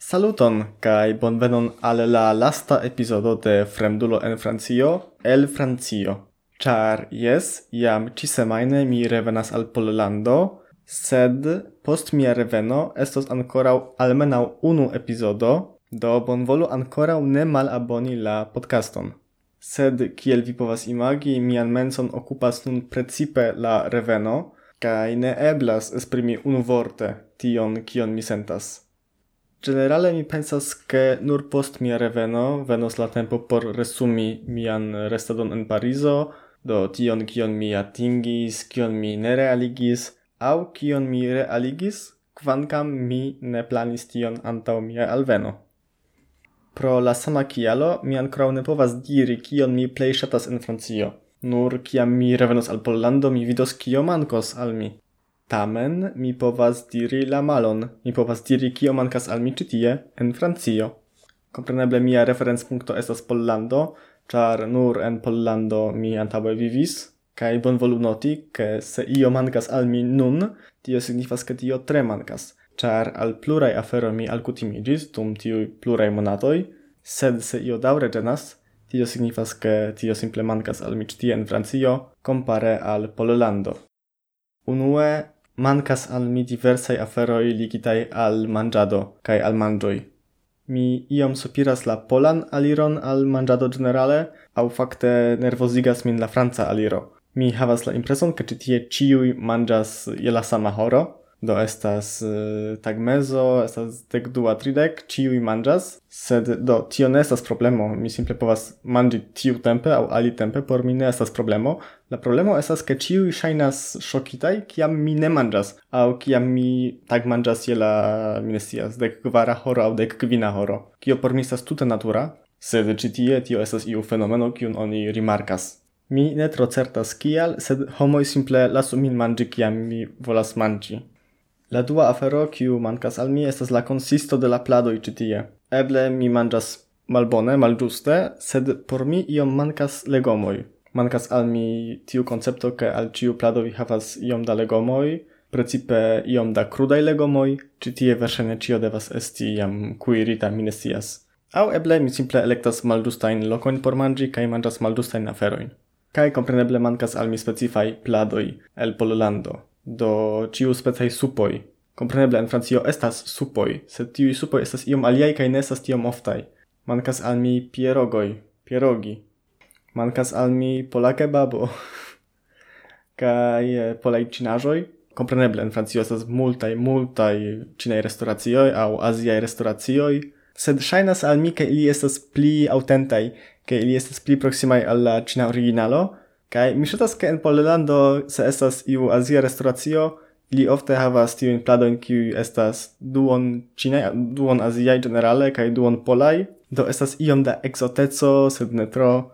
Saluton kai bonvenon al la lasta epizodo de Fremdulo en Francio el Francio. Char yes, jam ci semaine mi revenas al Pollando, sed post mia reveno estos ankorau almenau unu epizodo, do bonvolu ankorau ne malaboni la podcaston. Sed kiel vi povas imagi, mian menson okupas nun precipe la reveno, kaj ne eblas esprimi unu vorte tion kion mi sentas. Generale mi pensas ke nur post mia reveno venos la tempo por resumi mian restadon en Parizo, do tion kion mi atingis, kion mi ne realigis, au kion mi realigis, kvankam mi ne planis tion antaŭ mia alveno. Pro la sama kialo mi ankoraŭ ne povas diri kion mi plej ŝatas en Francio. Nur kiam mi revenos al Pollando mi vidos kio mankos al mi. Tamen mi povas diri la malon, mi povas diri kio mancas al mi citie en Francio. Compreneble mia referencpunkto estas Pollando, char nur en Pollando mi antabe vivis, kaj bonvolu noti, ke se io mancas al mi nun, tio signifas ke tio tre mancas, char al plurai afero mi alcutimigis, dum tiuj plurai monatoi, sed se io daure genas, tio signifas ke tio simple mancas al mi citie en Francio compare al Pollando. Unue Mancas al mi diversai aferoi ligitai al mangiado kai al mangioi. Mi iom sopiras la polan aliron al mangiado generale, au facte nervozigas min la franca aliro. Mi havas la impreson, ke citie ciui mangias je la sama horo, Do estas uh, tag mezo, estas dek dua tridek, ciui manjas, sed do tio ne estas problemo. Mi simple povas manĝi tiu tempe aŭ ali tempe, por mi ne estas problemo. La problemo estas ke ciui shainas shokitai, kiam mi ne manjas, aŭ kiam mi tag manjas je la mi ne dek kvara horo au dek kvina horo. Kio por mi estas tute natura, sed ĉi tie tio estas iu fenomeno kiun oni rimarkas. Mi ne tro certas kial, sed homoi simple lasu min manĝi kiam mi volas manji. La dua afero kiu mankas al mi estas la consisto de la plado ĉi tie. Eble mi manĝas malbone, malgiuste, sed por mi iom mankas legomoj. Mankas al mi tiu koncepto ke al ciu plado vi havas iom da legomoi, precipe iom da crudai legomoj, ĉi tie versene ĉio devas esti jam kuirita, minestias. Au. Aŭ eble mi simple elektas malgiustain locoin por manĝi kaj manĝas malgiustain aferoin. Kai kompreneble mankas al mi specifaj pladoj el Pololando do ciu specaj supoi. Compreneble, en Francio estas supoi, sed tiui supoi estas iom aliai kaj nesas tiom oftai. Mankas al mi pierogoj, pierogi. Mankas al mi polake babo. kaj eh, polai cinajoi. Compreneble, en Francio estas multai, multai cinai restauracioi aŭ aziaj restauracioi. sed shainas al mi ke ili estas pli autentai, ke ili estas pli proksimaj alla cina originalo, Kai mi ŝatas ke en Pollando se estas iu azia restoracio, li ofte havas plado in kiuj estas duon ĉinaj, duon azia generale kai duon polai, do estas iom da exoteco sed ne tro.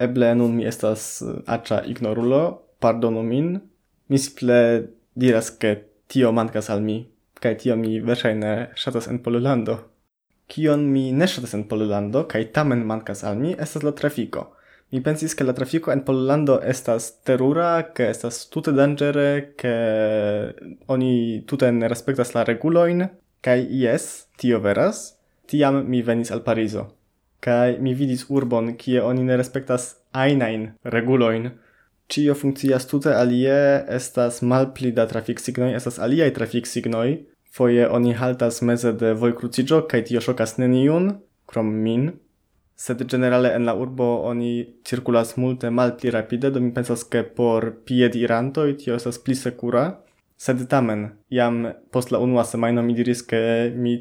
Eble nun mi estas eh, aĉa ignorulo, pardonu min. Mi simple diras ke tio mankas al mi, kai tio mi verŝajne ŝatas en Pollando. Kion mi ne ŝatas en Pollando kai tamen mankas al mi estas la trafiko. Mi pensis che la trafico en Pollando estas terura, che estas tutte dangere, che oni tutte ne respectas la reguloin, kai yes, tio veras. Tiam mi venis al Parizo. Kai mi vidis urbon, kie oni ne respectas ainain reguloin. Cio funkcias tute alie, estas malpli da trafik signoi, estas aliai trafik signoi, foje oni haltas meze de vojkruciĝo kaj tio shokas neniun, krom min sed generale en la urbo oni circulas multe mal pli rapide, do mi pensas che por pied iranto tio estas pli secura. Sed tamen, iam post la unua semaino mi diris che mi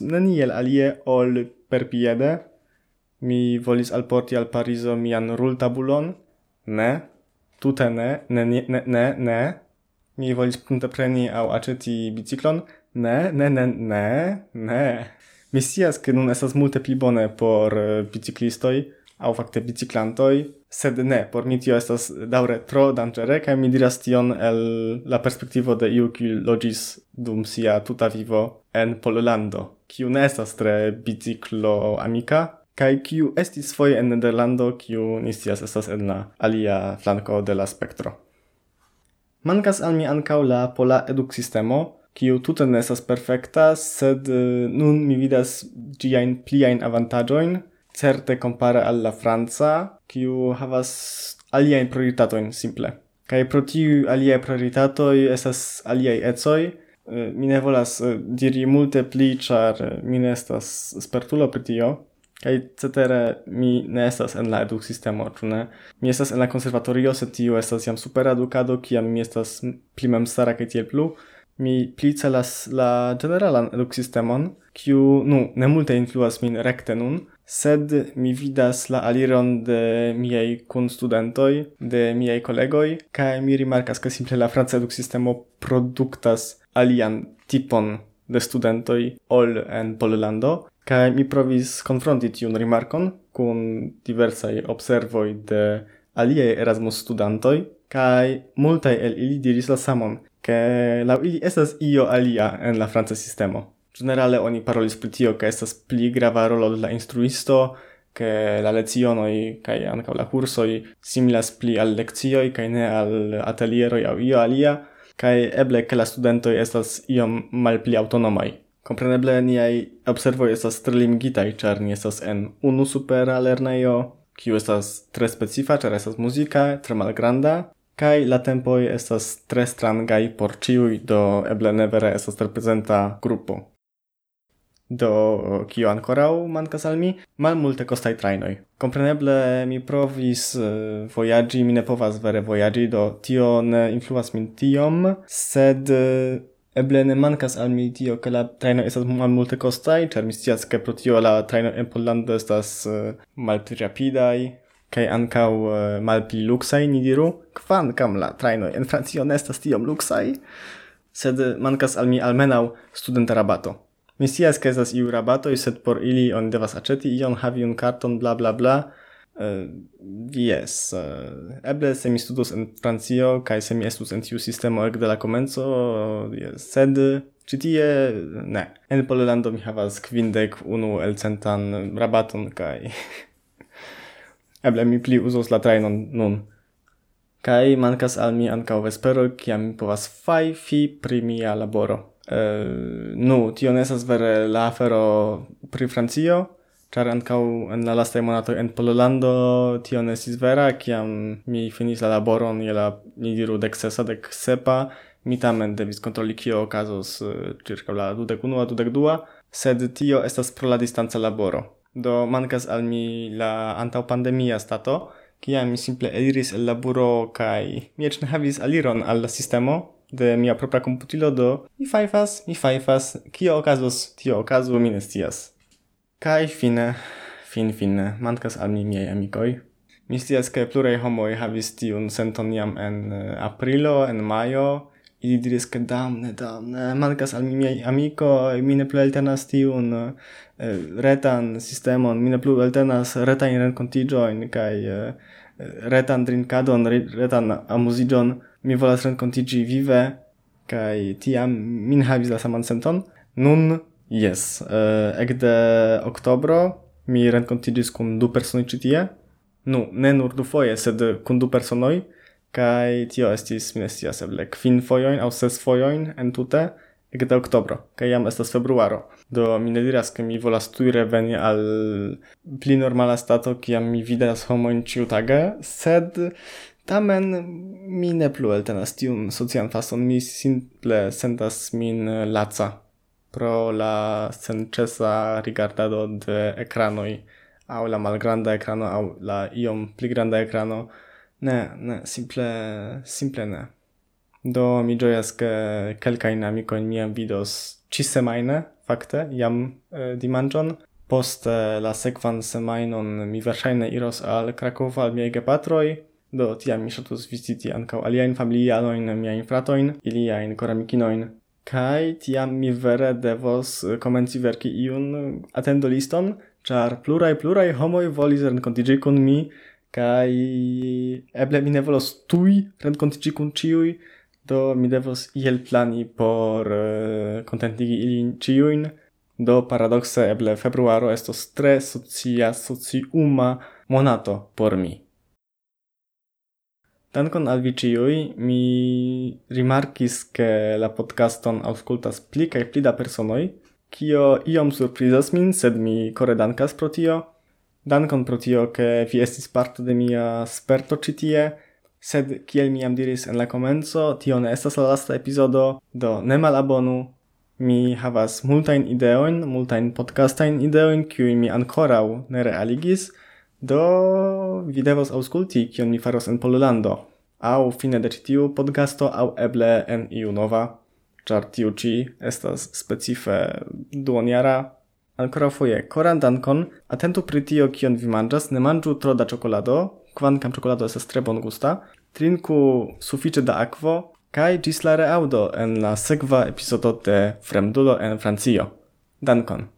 neniel alie ol per piede. Mi volis alporti al Pariso mian rultabulon. Ne, tute ne, ne, ne, ne, ne. Mi volis preni au aceti biciclon. Ne, ne, ne, ne, ne. Mi scias ke nun estas multe pli bone por eh, biciklistoj aŭ fakte biciklantoj, sed ne, por mi tio estas daŭre tro danĝere kaj mi diras tion el la perspektivo de iu kiu loĝis dum sia tuta vivo en Pollando, kiu ne estas tre biciklo amika, kai kiu estis foje en Nederlando, kiu ni scias estas en la alia flanko de la spektro. Mankas al mi ankaŭ la pola eduksistemo, kiu tute ne estas perfekta, sed eh, nun mi vidas ĝiajn pliajn avantaĝojn, certe kompare al la franca, kiu havas aliajn prioritatojn simple. Kaj pro tiu aliaj prioritatoj estas aliaj ecoj, eh, mi ne volas eh, diri multe pli, ĉar mi ne estas spertulo pri tio, kaj cetere mi ne estas en la eduksistemo, ĉu ne? Mi estas en la konservatorio, sed tio estas jam super edukado, kiam mi estas pli memstara kaj tiel plu, mi pli celas la generalan eduksistemon, kiu, nu, ne multe influas min rekte nun, sed mi vidas la aliron de miei kun studentoj, de miei kolegoj, kaj mi rimarkas, ke simple la franca eduksistemo produktas alian tipon de studentoj ol en Pollando, kaj mi provis konfronti tiun rimarkon kun diversaj observoj de aliei Erasmus studentoi, kai multai el ili diris la samon, ke lau ili estas io alia en la franca sistemo. Generale oni parolis pri tio, ke estas pli grava rolo de la instruisto, ke la lecionoj kai ankaŭ la kursoj similas pli al lekcioj kai ne al atelieroj aŭ io alia, kai eble ke la studentoj estas iom malpli aŭtonomaj. Kompreneble niaj observoj estas tre limigitaj, ĉar ni estas en unu supera lernejo, kiu estas tre specifa, ĉar estas muzika, tre malgranda, kai la tempoi estas tre strangai por ciui, do eble ne vere estas reprezenta gruppo. Do, kio ancorau mancas al mi, mal multe costai trainoi. Compreneble mi provis uh, voyagi, mi ne povas vere voyagi, do tio ne influas min tiom, sed uh, Eble ne mancas al mi tio che la traino estas mal multe costai, char mi scias che pro tio la traino en Pollando estas uh, malpli rapidai kai ankaŭ uh, malpli luxai ni diru, kvankam la traino en Francio ne estas tiom luxai sed mancas al mi almenau studenta rabato. Mi scias che estas iu rabato sed por ili on devas aceti ion, havi un karton, bla bla bla, Uh, yes. Eh, eble se mi studus en Francio kai se mi estus en tiu sistemo ekde la komenco, yes. sed citie, ne. En Pollando mi havas kvindek unu elcentan rabaton kai eble mi pli usos la trainon nun. Kai mankas al mi ancao vespero, kiam mi povas faifi pri mia laboro. Uh, nu, tio ne vere la afero pri Francio, Ĉar ankaŭ en la lastaj monato en Pololando tio ne estis vera, kiam mi finis la laboron je la ni diru dek sesa, dek sepa, mi tamen devis kontroli kio okazos eh, circa la dudek unua, dudek dua, sed tio estas pro la distanca laboro. Do mancas al mi la antaŭpandemia stato, kiam mi simple eliris el laburo kai mi ec ne havis aliron al la sistemo, de mia propra computilo do mi fajfas, mi fajfas, kio okazos, tio okazo mi ne. Kai fine, fin fine, mancas al mi miei amicoi. Mi stias che plurei homoi havis tiun senton jam en eh, aprilo, en maio, ili diris che damne, damne, mancas al mi miei amicoi, mi ne plu eltenas tiun uh, retan sistemon, mi ne plu eltenas retain rencontigioin, kai uh, eh, retan drinkadon, retan amusigion, mi volas rencontigi vive, kai tiam min havis la saman senton. Nun Yes, eh, uh, ecde octobro mi rencontigis cum du personoi citie, nu, ne nur du foie, sed cum du personoi, kai tio estis, mi ne stias, eble, kvin foioin au ses foioin en tute, ecte octobro, kai jam estas februaro. Do mi ne diras, ke mi volas tui reveni al pli normala stato, kiam mi vidas homoin ciutage, sed tamen mi ne plu eltenas tiun socian fason, mi simple sentas min laca pro la sencesa rigardado de ecranoi. Au la malgranda ekrano au la iom pli granda ekrano. Ne ne simple simple ne. Do mi ĝojas ke kelkajn amikojn mi vidos ĉisemajne fakte jam eh, dimanĉon post la sekvan semajnon mi verŝajne iros al Krakovo al miaj gepatroj. Do tiam mi ŝatus viziti ankaŭ aliajn familianojn miajn fratojn iliajn koramikinojn Kai tiam mi vere devos eh, komenci verki iun eh, atendo liston, char plurai plurai homoi volis renkontiĝi kun mi kai eble mi ne volos tui renkontiĝi kun ciui, do mi devos iel plani por eh, kontentigi uh, ilin ciuin, Do paradoxe eble februaro estos tre socia sociuma monato por mi. Dankon al vi ciui, mi rimarkis che la podcaston auscultas pli cae pli da personoi, cio iom surprizas min, sed mi core dankas pro tio. Dankon pro tio, che vi estis parto de mia sperto citie, sed kiel mi am diris en la comenzo, tio ne estas la lasta episodo, do ne malabonu. Mi havas multain ideoin, multain podcastain ideoin, kiui mi ancorau ne realigis, do vi devos ausculti kion mi faros en Pololando au fine de citiu podcasto au eble en iu nova. Char tiu ci estas specife duoniara ancora foje koran dankon. Atentu pri tio kion vi manĝas. Ne manĝu tro da ĉokolado. Kvankam ĉokolado estas tre bongusta. Trinku sufiĉe da akvo. Kaj ĝis la reaŭdo en la sekva epizodo de Fremdulo en Francio. Dankon